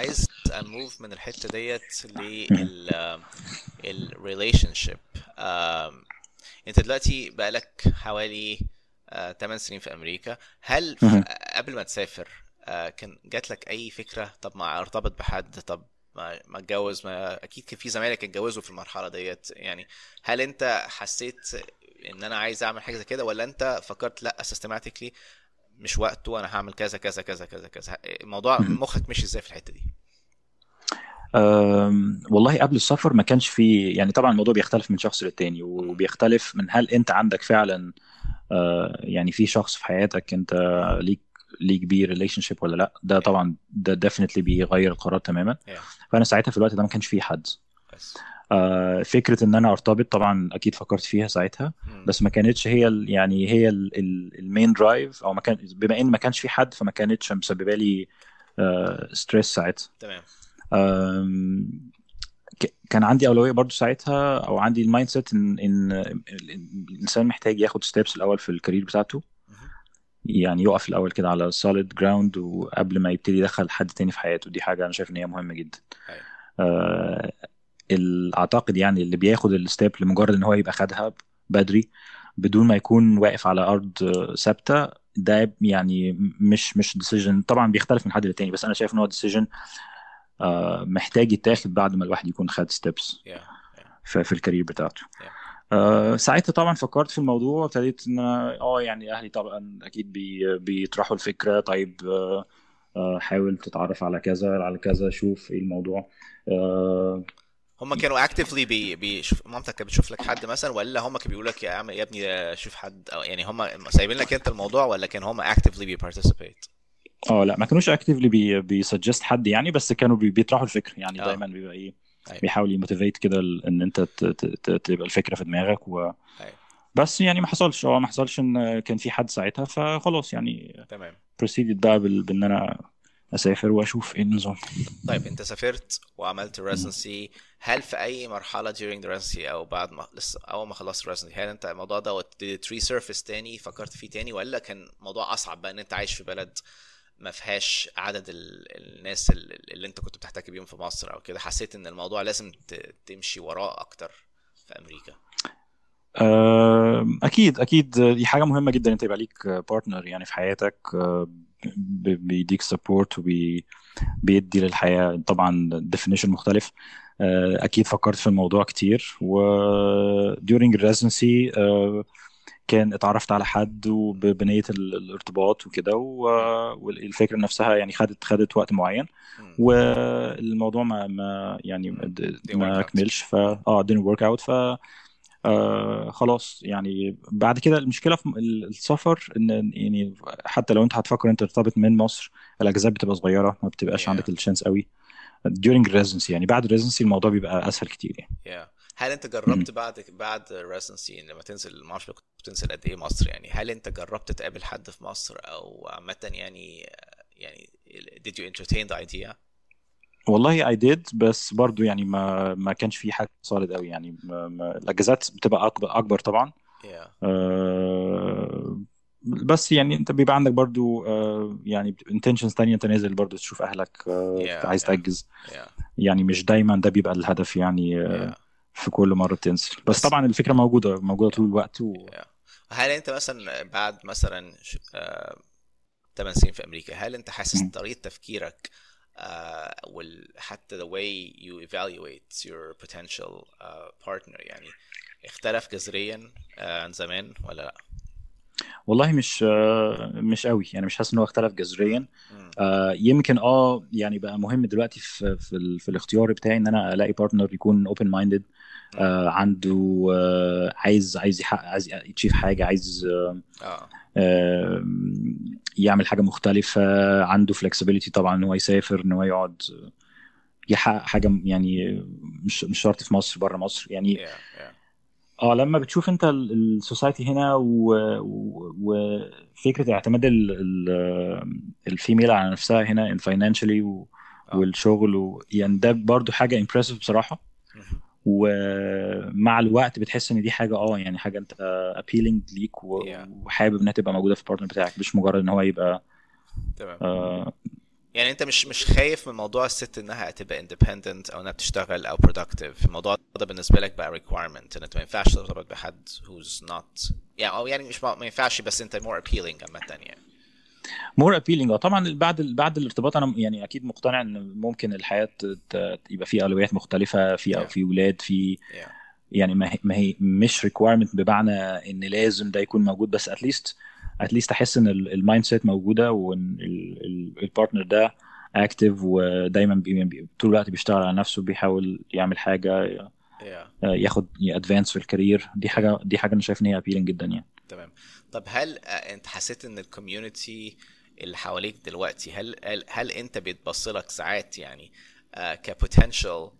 عايز أ move من الحتة ديت لل ال relationship انت دلوقتي بقالك حوالي 8 سنين في أمريكا. هل قبل ما تسافر كان جات لك أي فكرة؟ طب ما ارتبط بحد طب ما ما اتجوز ما أكيد كان في زمايلك اتجوزوا في المرحلة ديت. يعني هل انت حسيت إن أنا عايز أعمل حاجة زي كده ولا أنت فكرت لأ systematically مش وقته أنا هعمل كذا كذا كذا كذا كذا. الموضوع مخك مشي إزاي في الحتة دي؟ والله قبل السفر ما كانش في يعني طبعا الموضوع بيختلف من شخص للتاني وبيختلف من هل أنت عندك فعلا يعني في شخص في حياتك أنت ليك ليك بيه relationship ولا لأ؟ ده طبعا ده definitely بيغير القرار تماما. فأنا ساعتها في الوقت ده ما كانش في حد. آه فكرة إن أنا أرتبط طبعا أكيد فكرت فيها ساعتها بس ما كانتش هي يعني هي ال main drive أو ما كان بما إن ما كانش في حد فما كانتش مسببة لي آه stress ساعتها. تمام. كان عندي أولوية برضو ساعتها أو عندي ال mindset إن إن الإنسان محتاج ياخد steps الأول في ال career بتاعته. يعني يقف الأول كده على solid ground وقبل ما يبتدي يدخل حد تاني في حياته. دي حاجة أنا شايف إن هي مهمة جدا. آه اعتقد يعني اللي بياخد ال step لمجرد ان هو يبقى خدها بدري بدون ما يكون واقف على ارض ثابته ده يعني مش مش decision طبعا بيختلف من حد للتاني بس أنا شايف إن هو decision آه محتاج يتاخد بعد ما الواحد يكون خد steps yeah, yeah. في, ال career بتاعته yeah. آه ساعتها طبعا فكرت في الموضوع ابتديت إن أنا آه يعني أهلي طبعا أكيد بي بيطرحوا الفكرة طيب آه حاول تتعرف على كذا على كذا شوف إيه الموضوع هم كانوا actively بي بيشوف مامتك كانت بتشوف لك حد مثلا ولا هم كانوا بيقولوا لك يا عم يا ابني شوف حد أو يعني هم سايبين لك أنت الموضوع ولا كان هم actively بي participate آه لا ما كانوش actively بي بي suggest حد يعني بس كانوا بي بيطرحوا الفكرة يعني آه. دايما بيبقى إيه أيوة. بيحاول ي motivate كده إن أنت تبقى الفكرة في دماغك و أيوة. بس يعني ما حصلش آه ما حصلش إن كان في حد ساعتها فخلاص يعني تمام proceeded بقى بال- بإن أنا أسافر وأشوف إيه النظام. طيب أنت سافرت وعملت residency. هل في أي مرحلة during the أو بعد ما لسه أول ما خلصت residency هل أنت الموضوع دوت resurface تاني فكرت فيه تاني ولا كان موضوع أصعب بقى إن أنت عايش في بلد ما فيهاش عدد ال... الناس ال- اللي أنت كنت بتحتك بيهم في مصر أو كده؟ حسيت إن الموضوع لازم. تمشي وراه أكتر في أمريكا. أكيد أكيد دي حاجة مهمة جدا أنت يبقى ليك بارتنر يعني في حياتك آه، بيديك support وبيدي للحياة طبعا definition مختلف آه، أكيد فكرت في الموضوع كتير و during residency آه، كان اتعرفت على حد وبنيه ال- الارتباط وكده والفكرة نفسها يعني خدت خدت وقت معين. والموضوع ما ما يعني ما. كملش ف آه didn't work out ف آه خلاص يعني بعد كده المشكلة في ال- السفر إن يعني حتى لو أنت هتفكر أنت ترتبط من مصر الأجازات بتبقى صغيرة ما بتبقاش Yeah. عندك الشانس قوي. During residency يعني بعد residency الموضوع بيبقى أسهل كتير يعني. Yeah. هل أنت جربت بعد بعد residency لما تنزل ما أعرفش كنت بتنزل قد إيه مصر؟ يعني هل أنت جربت تقابل حد في مصر أو عامة يعني يعني did you entertain the idea والله I did بس برضو يعني ما ما كانش في حاجة صارت قوي يعني. ما ما الأجازات بتبقى اكبر أكبر طبعا. Yeah. آه، بس يعني أنت بيبقى عندك برضو آه، يعني intentions تانية أنت نازل برضو تشوف أهلك آه، Yeah, عايز yeah. تأجز. Yeah. يعني مش دايما ده بيبقى الهدف يعني آه، yeah. في كل مرة بتنزل بس بس- طبعا الفكرة موجودة موجودة طول الوقت و... yeah. هل أنت مثلا بعد مثلا ش- آه، 8 سنين في أمريكا هل أنت حاسس. طريقة تفكيرك آه، وال حتى the way you evaluate your potential آه، partner. يعني اختلف جذريا آه، عن زمان ولا لا؟ والله مش آه، مش قوي. يعني مش حاسس إن هو اختلف جذريا. يمكن آه يعني بقى مهم دلوقتي في في, في الاختيار بتاعي إن أنا ألاقي partner يكون open minded عنده عايز عايز يحقق عايز ي achieve حاجة عايز آه، آه، يعمل حاجة مختلفة عنده flexibility طبعا إن هو يسافر إن هو يقعد يحقق حاجة يعني مش مش شرط في مصر بره مصر يعني yeah yeah آه لما بتشوف أنت ال society هنا وفكره اعتماد ال- ال- ال female على نفسها هنا financially آه. والشغل و... يعني ده برضو حاجة impressive بصراحة. ومع الوقت بتحس إن دي حاجة آه يعني حاجة أنت appealing ليك و... Yeah. وحابب إنها تبقى موجودة في ال partner بتاعك مش مجرد إن هو يبقى تمام. آه يعني أنت مش مش خايف من موضوع الست إنها تبقى independent أو إنها بتشتغل أو productive الموضوع ده بالنسبة لك بقى requirement إن أنت ما ينفعش ترتبط بحد who's not يعني أو يعني مش ما ما ينفعش بس أنت more appealing عامة يعني. more appealing. طبعا بعد بعد الارتباط أنا يعني أكيد مقتنع إن ممكن الحياة يبقى فيها أولويات مختلفة في Yeah. في ولاد في yeah. يعني ما هي, ما هي مش requirement بمعنى إن لازم ده يكون موجود بس at least at least أحس إن ال mindset موجودة وإن ال partner ده active ودايما بي بي- طول الوقت بيشتغل على نفسه بيحاول يعمل حاجة yeah. ياخد advance في ال career دي حاجة دي حاجة أنا شايف إن هي appealing جدا يعني. تمام. طب هل آه، أنت حسيت إن ال community اللي حواليك دلوقتي هل هل, هل انت بيتبص لك ساعات يعني ك potential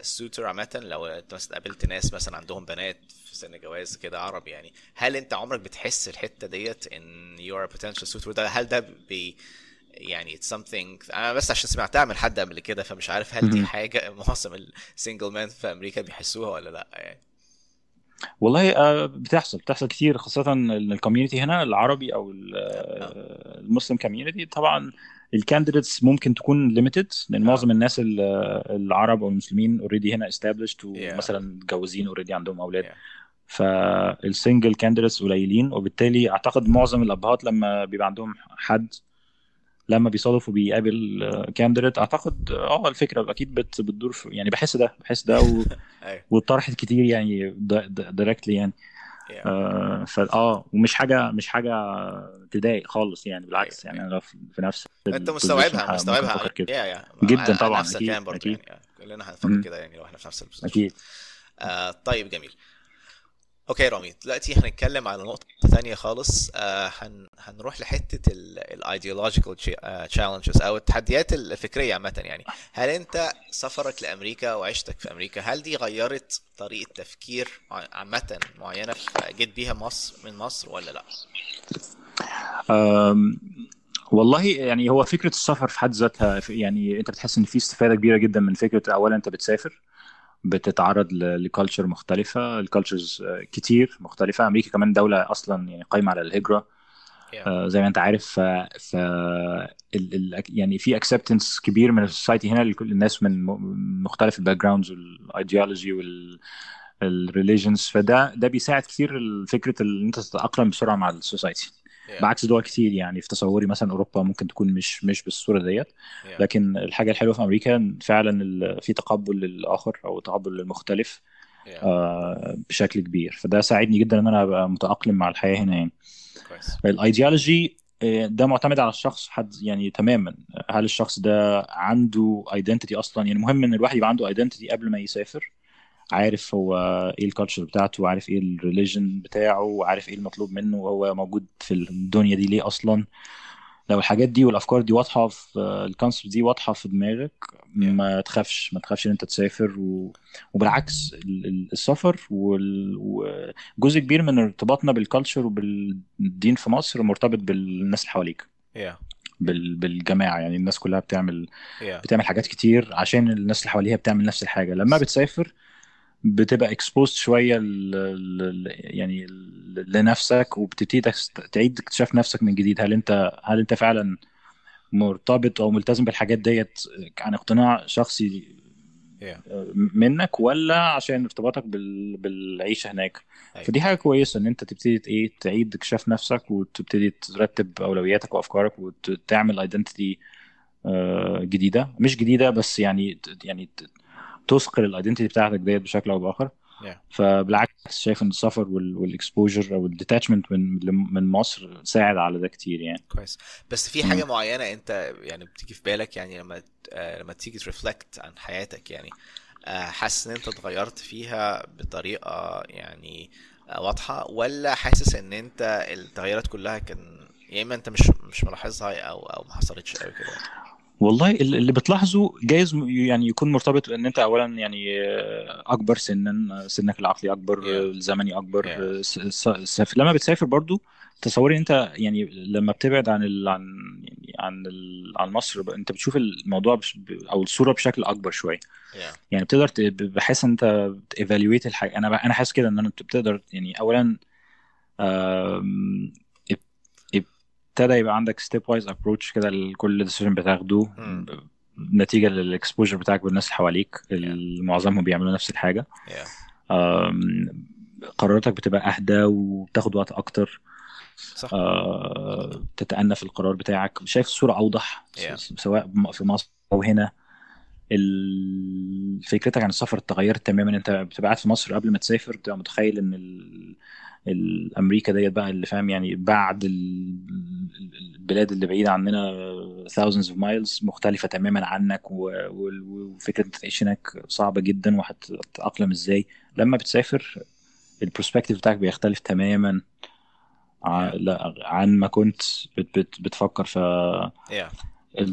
suitor عامة؟ لو انت مثلا قابلت ناس مثلا عندهم بنات في سن جواز كده عرب يعني هل انت عمرك بتحس الحتة ديت ان are a potential suitor ده هل ده بي يعني it's something أنا بس عشان سمعتها من حد قبل كده فمش عارف هل دي. حاجة معظم ال single men في أمريكا بيحسوها ولا لأ يعني. والله آه، بتحصل بتحصل كتير خاصة إن ال community هنا العربي أو ال- آه، المسلم community طبعا ال candidates ممكن تكون limited لأن آه. معظم الناس ال- العرب أو المسلمين already هنا Yeah. ومثلا متجوزين already عندهم أولاد Yeah. فال single candidates قليلين وبالتالي أعتقد معظم الأبهات لما بيبقى عندهم حد لما بيصادف وبيقابل candidate أعتقد آه الفكرة أكيد بت- بتدور في يعني بحس ده بحس ده و... أيوه. واتطرحت كتير يعني directly يعني. Yeah. آه، فا آه ومش حاجة مش حاجة تضايق خالص يعني بالعكس أيوة، يعني أنا في في نفس أنت مستوعبها مستوعبها. يا يا جدا طبعاً، نفس أكيد، الكلام برضه أكيد. يعني. كلنا هنفكر. كده يعني لو إحنا في نفس ال position أكيد. آه طيب جميل. okay رامي. دلوقتي هنتكلم على نقطة تانية خالص. آه هن هنروح لحتة ال ideological challenges أو التحديات الفكرية عامة يعني. هل أنت سفرك لأمريكا وعيشتك في أمريكا هل دي غيرت طريقة تفكير ع- عامة معينة في- جيت بيها مصر من مصر ولا لأ؟ أم، والله يعني هو فكرة السفر في حد ذاتها يعني أنت بتحس إن في استفادة كبيرة جدا من فكرة اولا أنت بتسافر بتتعرض ل culture مختلفة ال cultures كتير مختلفة. أمريكا كمان دولة أصلا يعني قايمة على الهجرة. Yeah. آه، زي ما أنت عارف ف, ف... ال... ال... يعني في acceptance كبير من ال society هنا لكل الناس من مختلف ال backgrounds وال ideology وال ال religions فده ده بيساعد كتير فكره إن أنت تتأقلم بسرعة مع ال society. Yeah. بعكس دول كتير يعني. في تصوري مثلا أوروبا ممكن تكون مش مش بالصورة ديت. Yeah. لكن الحاجة الحلوة في أمريكا فعلا في تقبل للآخر أو تقبل للمختلف Yeah. آه، بشكل كبير. فده ساعدني جدا إن أنا أبقى متأقلم مع الحياة هنا يعني. كويس. الأيديولوجي آه، ده معتمد على الشخص حد يعني تماما. هل الشخص ده عنده identity أصلا؟ يعني مهم إن الواحد يبقى عنده identity قبل ما يسافر. عارف هو إيه ال culture بتاعته وعارف إيه ال religion بتاعه وعارف إيه المطلوب منه وهو موجود في الدنيا دي ليه أصلا لو الحاجات دي والأفكار دي واضحة في ال concept دي واضحة في دماغك ما تخافش ما تخافش إن أنت تسافر و... وبالعكس ال- ال- السفر وال- وجزء كبير من ارتباطنا بال culture وبالدين في مصر مرتبط بالناس اللي حواليك Yeah. بال... بالجماعة يعني الناس كلها بتعمل Yeah. بتعمل حاجات كتير عشان الناس اللي حواليها بتعمل نفس الحاجة لما بتسافر بتبقى exposed شوية ل... ل... يعني لنفسك وبتبتدي تعيد اكتشاف نفسك من جديد هل انت هل انت فعلا مرتبط أو ملتزم بالحاجات ديت عن اقتناع شخصي. منك ولا عشان ارتباطك بال... بالعيشة هناك أيوة. فدي حاجة كويسة إن أنت تبتدي إيه تعيد اكتشاف نفسك وتبتدي ترتب أولوياتك وأفكارك وتعمل identity جديدة مش جديدة بس يعني يعني تثقل ال identity بتاعتك ديت بشكل أو بآخر. Yeah. فبالعكس شايف إن السفر وال exposure أو ال detachment من من مصر ساعد على ده كتير يعني. كويس. بس في حاجة معينة أنت يعني بتيجي في بالك يعني لما آه، لما تيجي ت reflect عن حياتك يعني آه، حاسس إن أنت اتغيرت فيها بطريقة يعني آه، واضحة ولا حاسس إن أنت التغيرات كلها كان يا إما أنت مش مش ملاحظها أو أو ما حصلتش قوي كده؟ والله ال- اللي بتلاحظه جايز يعني يكون مرتبط بإن أنت اولا يعني آه، أكبر سنا سنك العقلي أكبر Yeah. آه، الزمني أكبر Yeah. آه، س- س- سف- لما بتسافر برضو تصوري أنت يعني لما بتبعد عن ال عن يعني عن ال عن مصر أنت بتشوف الموضوع بش أو الصورة بشكل أكبر شوية Yeah. يعني بتقدر ت- بحس ان أنت ايفالويت الحاجة أنا ب- أنا حاسس كده إن أنا بتقدر يعني اولا ابتدى يبقى عندك stepwise approach كده لكل decision بتاخده. نتيجة لل exposure بتاعك بالناس اللي حواليك اللي معظمهم بيعملوا نفس الحاجة. قراراتك بتبقى أهدى وبتاخد وقت أكتر. صح. أه، تتأنى في القرار بتاعك. شايف الصورة أوضح Yeah. سواء في مصر أو هنا فكرتك عن السفر اتغيرت تماما؟ انت بتبقى قاعد في مصر قبل ما تسافر بتبقى متخيل إن ال... الامريكا ديت بقى اللي فاهم يعني بعد ال- ال- البلاد اللي بعيدة عننا thousands of miles مختلفة تماما عنك وفكرة انت تعيش هناك صعبة جدا وهتتأقلم إزاي. لما بتسافر البروسبكتيف بتاعك بيختلف تماما عن ما كنت بت بت بتفكر. ف yeah.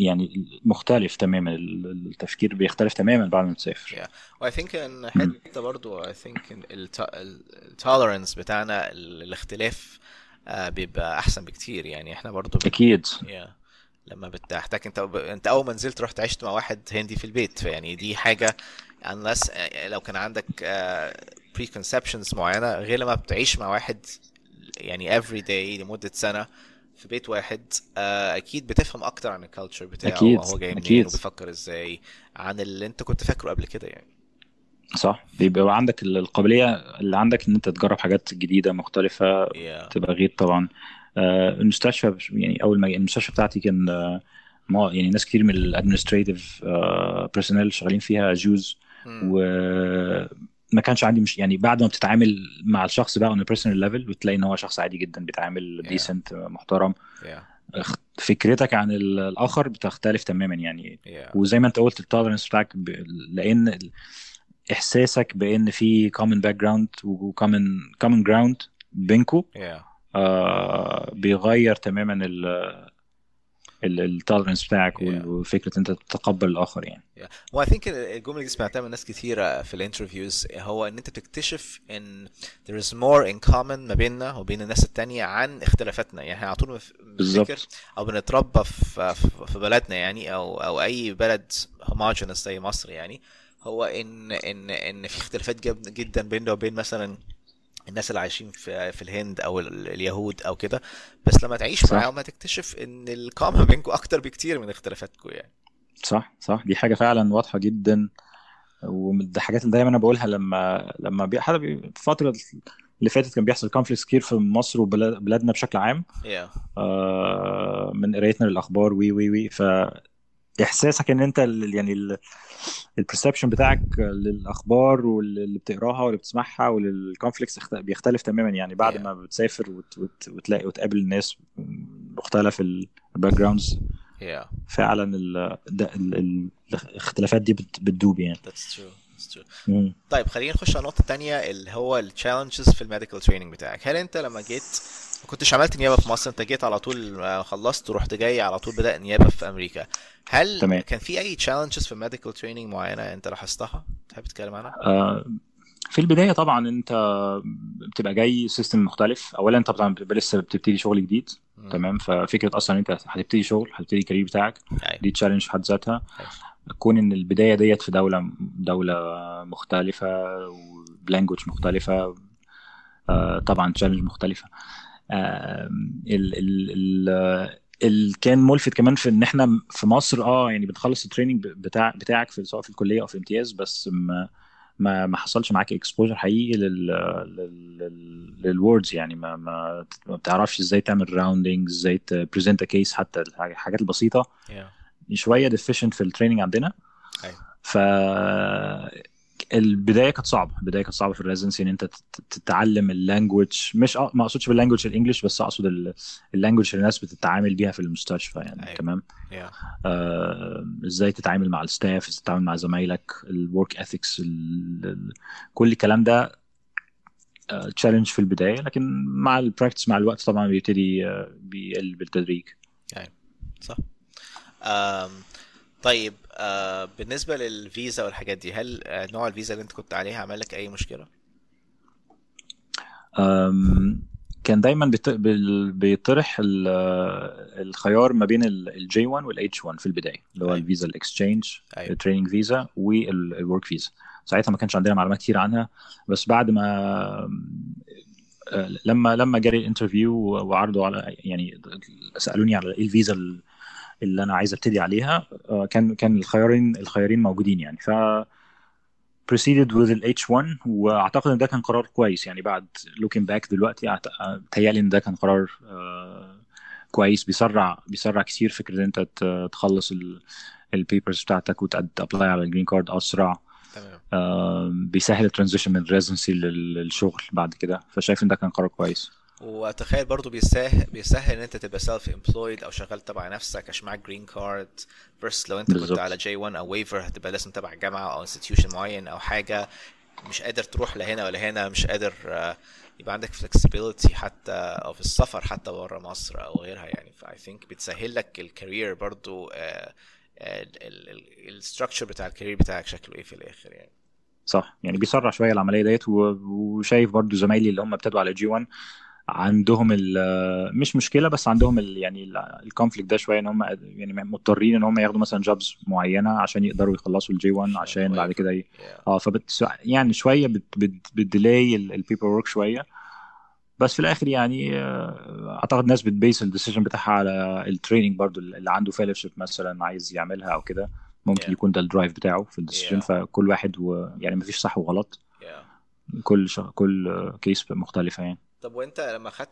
يعني مختلف تماما ال- التفكير بيختلف تماما بعد ما تسافر Yeah. و I think إن حتة برضو I think ال tolerance بتاعنا ال- الاختلاف آه، بيبقى أحسن بكتير. يعني إحنا برضو بت... أكيد. Yeah. لما بتحتاج أنت أنت أول ما نزلت رحت عشت مع واحد هندي في البيت. فيعني دي حاجة unless آه، لو كان عندك آه، preconceptions معينة غير لما بتعيش مع واحد يعني every day لمدة سنة في بيت واحد آه، أكيد بتفهم أكتر عن ال culture بتاعه أكيد، وهو جاي منين أكيد. وبيفكر إزاي عن اللي أنت كنت فاكره قبل كده يعني صح بيبقى عندك ال- القابلية اللي عندك إن أنت تجرب حاجات جديدة مختلفة yeah. تبقى غير طبعا آه، المستشفى يعني أول ما المستشفى بتاعتي كان آه، ما يعني ناس كتير من ال administrative personnel شغالين فيها Jews مم. وما كانش عندي مش يعني بعد ما بتتعامل مع الشخص بقى a personal level بتلاقي إن هو شخص عادي جدا بيتعامل Yeah. decent محترم yeah. فكرتك عن ال- الآخر بتختلف تماما يعني yeah. وزي ما أنت قلت ال tolerance بتاعك ب... لأن إحساسك بأن في common background و common common ground بينكم yeah. آه بيغير تماما ال ال tolerance بتاعك Yeah. وفكرة أنت تتقبل الآخر يعني. I think الجملة دي سمعتها من ناس كتيرة في ال interviews هو إن أنت بتكتشف إن there is more in common ما بيننا وبين الناس التانية عن اختلافاتنا. يعني إحنا على طول بالظبط. أو بنتربى في بلدنا يعني أو أو أي بلد homogeneous زي مصر يعني. هو إن إن إن في اختلافات جدا بيننا وبين مثلا الناس اللي عايشين في في الهند أو ال- اليهود أو كده بس لما تعيش. معاهم هتكتشف إن ال common بينكم أكتر بكتير من اختلافاتكم يعني صح صح دي حاجة فعلا واضحة جدا ومن الحاجات اللي دايما أنا بقولها لما لما بي... حد بي... الفترة اللي فاتت كان بيحصل conflicts كتير في مصر وبلادنا بشكل عام yeah. آه، من قرايتنا للأخبار وي وي وي فاحساسك إن أنت ال- يعني ال perception بتاعك للأخبار واللي بتقراها واللي بتسمعها ولل conflicts بيختلف تماما يعني بعد Yeah. ما بتسافر وت... وت... وتلاقي وتقابل الناس مختلف ال backgrounds yeah. فعلا ال... ده ال... ال... الاختلافات دي بت... بتدوب يعني That's true. طيب خلينا نخش على النقطة التانية اللي هو ال challenges في ال medical training بتاعك. هل انت لما جيت ما كنتش عملت نيابة في مصر؟ انت جيت على طول آه، خلصت ورحت جاي على طول بدأ نيابة في أمريكا. هل تمام. كان في أي challenges في ال medical training معينة انت لاحظتها؟ تحب تتكلم عنها؟ آه، في البداية طبعا انت بتبقى جاي system مختلف. اولا انت طبعا بتبقى لسه بتبتدي شغل جديد. تمام. ففكرة أصلا انت هتبتدي شغل هتبتدي ال career بتاعك. أيوه. دي challenge في حد ذاتها. أيوة. كون إن البداية ديت في دولة دولة مختلفة وب language مختلفة آه، طبعا challenge مختلفة. ال ال ال كان ملفت كمان في إن إحنا في مصر آه يعني بتخلص ال training بتاع بتاعك في سواء في الكلية أو في الامتياز بس ما ما ما حصلش معاك exposure حقيقي لل لل لل wards يعني. ما ما بتعرفش إزاي تعمل rounding إزاي ت present case حتى الحاجات البسيطة. Yeah. شوية deficient في ال training عندنا. أيوة. ف البداية كانت صعبة. البداية كانت صعبة في ال residency إن أنت تت- تتعلم ال language مش أ- ما أقصدش بال language ال English بس أقصد ال- ال language اللي الناس بتتعامل بيها في المستشفى يعني أيوة. تمام؟ Yeah. آه، إزاي تتعامل مع ال staff إزاي تتعامل مع زمايلك ال work ethics كل الكلام ده challenge في البداية. لكن مع ال practice مع الوقت طبعا بيبتدي آه، بيقل بالتدريج. صح. um, طيب بالنسبة للفيزا والحاجات دي هل نوع الفيزا اللي انت كنت عليها عمل لك أي مشكلة؟ أم، كان دايما بيطرح ال- الخيار ما بين ال J 1 وال H 1 في البداية اللي هو أيوة. الفيزا ال exchange ال training visa وال work visa ساعتها ما كانش عندنا معلومات كتير عنها بس بعد ما آه، لما لما جالي ال interview وعرضوا على يعني سألوني على إيه الفيزا اللي أنا عايز أبتدي عليها آه، كان كان الخيارين الخيارين موجودين يعني. ف proceeded with ال H1 وأعتقد إن ده كان قرار كويس يعني. بعد looking back دلوقتي بتهيألي إن ده كان قرار آه، كويس. بيسرع بيسرع كتير فكرة إن أنت تخلص ال papers بتاعتك وت apply على ال green card أسرع. تمام. بيسهل ال transition من ال residency للشغل بعد كده. فشايف إن ده كان قرار كويس. واتخيل برضو بيسهل بيسهل إن أنت تبقى self employed أو شغال تبع نفسك عشان معاك green card first لو أنت بالزبط. كنت على J 1 أو waiver هتبقى لازم تبع جامعة أو institution معين أو حاجة مش قادر تروح لهنا ولا هنا مش قادر آه، يبقى عندك flexibility حتى أو في السفر حتى بره مصر أو غيرها يعني. ف I think بتسهل لك ال career برضو ال structure بتاع ال career بتاعك شكله إيه في الآخر يعني. صح. يعني بيسرع شوية العملية ديت وشايف برضو زمايلي اللي هم ابتدوا على J 1 عندهم مش مشكلة بس عندهم ال يعني ال conflict ده شوية إن هم يعني مضطرين إن هم ياخدوا مثلا jobs معينة عشان يقدروا يخلصوا ال J 1 عشان بعد كده ي... آه فبت يعني شوية بت delay ال paper work شوية بس في الآخر يعني آه، أعتقد الناس بت base ال decision بتاعها على ال training برضو اللي عنده fellowship مثلا عايز يعملها أو كده ممكن yeah. يكون ده ال drive بتاعه في ال decision yeah. فكل واحد و... يعني مفيش صح وغلط yeah. كل ش... كل case مختلفة يعني طب وانت لما خدت